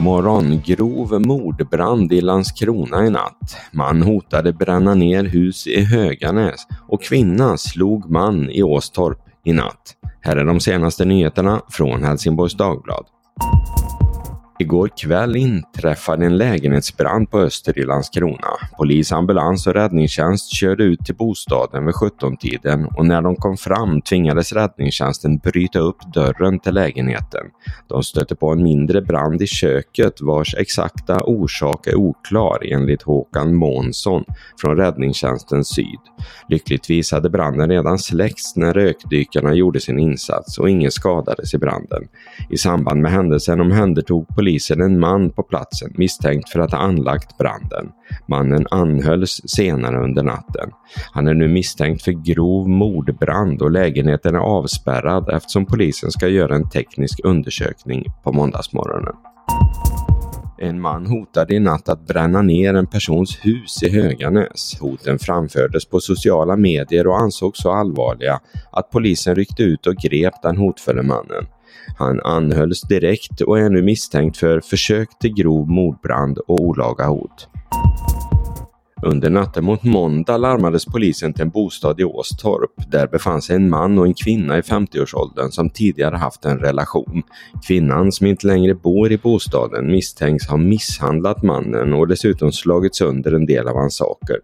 måndagsmorgon grov mordbrand i Landskrona i natt. Man hotade bränna ner hus i Höganäs och kvinna slog man i Åstorp i natt. Här är de senaste nyheterna från Helsingborgs Dagblad. Igår kväll inträffade en lägenhetsbrand på Öster i Landskrona. Polis, ambulans och räddningstjänst körde ut till bostaden vid 17-tiden och när de kom fram tvingades räddningstjänsten bryta upp dörren till lägenheten. De stötte på en mindre brand i köket vars exakta orsak är oklar enligt Håkan Månsson från räddningstjänsten Syd. Lyckligtvis hade branden redan släckts när rökdykarna gjorde sin insats och ingen skadades i branden. I samband med händelsen omhändertog polisen polisen en man på platsen misstänkt för att ha anlagt branden. Mannen anhölls senare under natten. Han är nu misstänkt för grov mordbrand och lägenheten är avspärrad eftersom polisen ska göra en teknisk undersökning på måndagsmorgonen. En man hotade i natt att bränna ner en persons hus i Höganäs. Hoten framfördes på sociala medier och ansågs så allvarliga att polisen ryckte ut och grep den hotfulle mannen. Han anhölls direkt och är nu misstänkt för försök till grov mordbrand och olaga hot. Under natten mot måndag larmades polisen till en bostad i Åstorp. Där befann sig en man och en kvinna i 50-årsåldern som tidigare haft en relation. Kvinnan, som inte längre bor i bostaden, misstänks ha misshandlat mannen och dessutom slagit sönder en del av hans saker.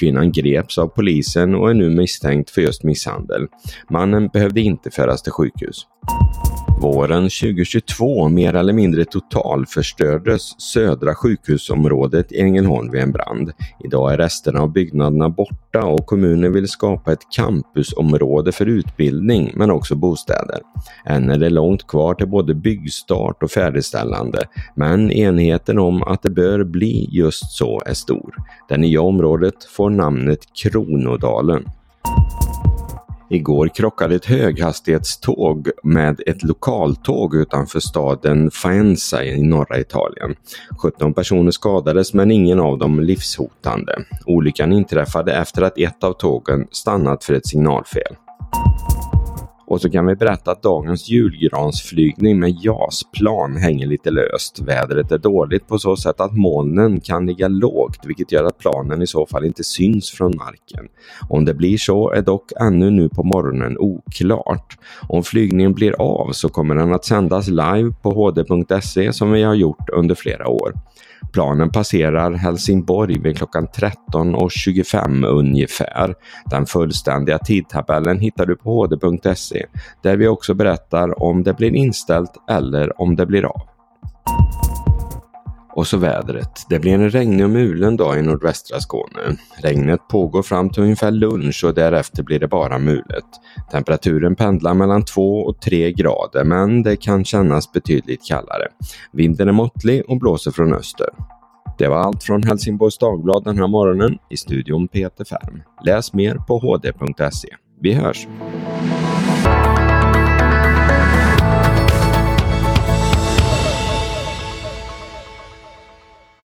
Kvinnan greps av polisen och är nu misstänkt för just misshandel. Mannen behövde inte föras till sjukhus. Våren 2022 mer eller mindre totalförstördes södra sjukhusområdet i Ängelholm vid en brand. Idag är resterna av byggnaderna borta och kommunen vill skapa ett campusområde för utbildning men också bostäder. Än är det långt kvar till både byggstart och färdigställande men enheten om att det bör bli just så är stor. Det nya området får namnet Kronodalen. Igår krockade ett höghastighetståg med ett lokaltåg utanför staden Faenza i norra Italien. 17 personer skadades men ingen av dem livshotande. Olyckan inträffade efter att ett av tågen stannat för ett signalfel. Och så kan vi berätta att dagens julgransflygning med JAS-plan hänger lite löst. Vädret är dåligt på så sätt att molnen kan ligga lågt vilket gör att planen i så fall inte syns från marken. Om det blir så är dock ännu nu på morgonen oklart. Om flygningen blir av så kommer den att sändas live på hd.se som vi har gjort under flera år. Planen passerar Helsingborg vid klockan 13.25 ungefär. Den fullständiga tidtabellen hittar du på hd.se där vi också berättar om det blir inställt eller om det blir av. Och så vädret. Det blir en regnig och mulen dag i nordvästra Skåne. Regnet pågår fram till ungefär lunch och därefter blir det bara mulet. Temperaturen pendlar mellan 2 och 3 grader men det kan kännas betydligt kallare. Vinden är måttlig och blåser från öster. Det var allt från Helsingborgs Dagblad den här morgonen. I studion Peter Färm. Läs mer på hd.se. Vi hörs!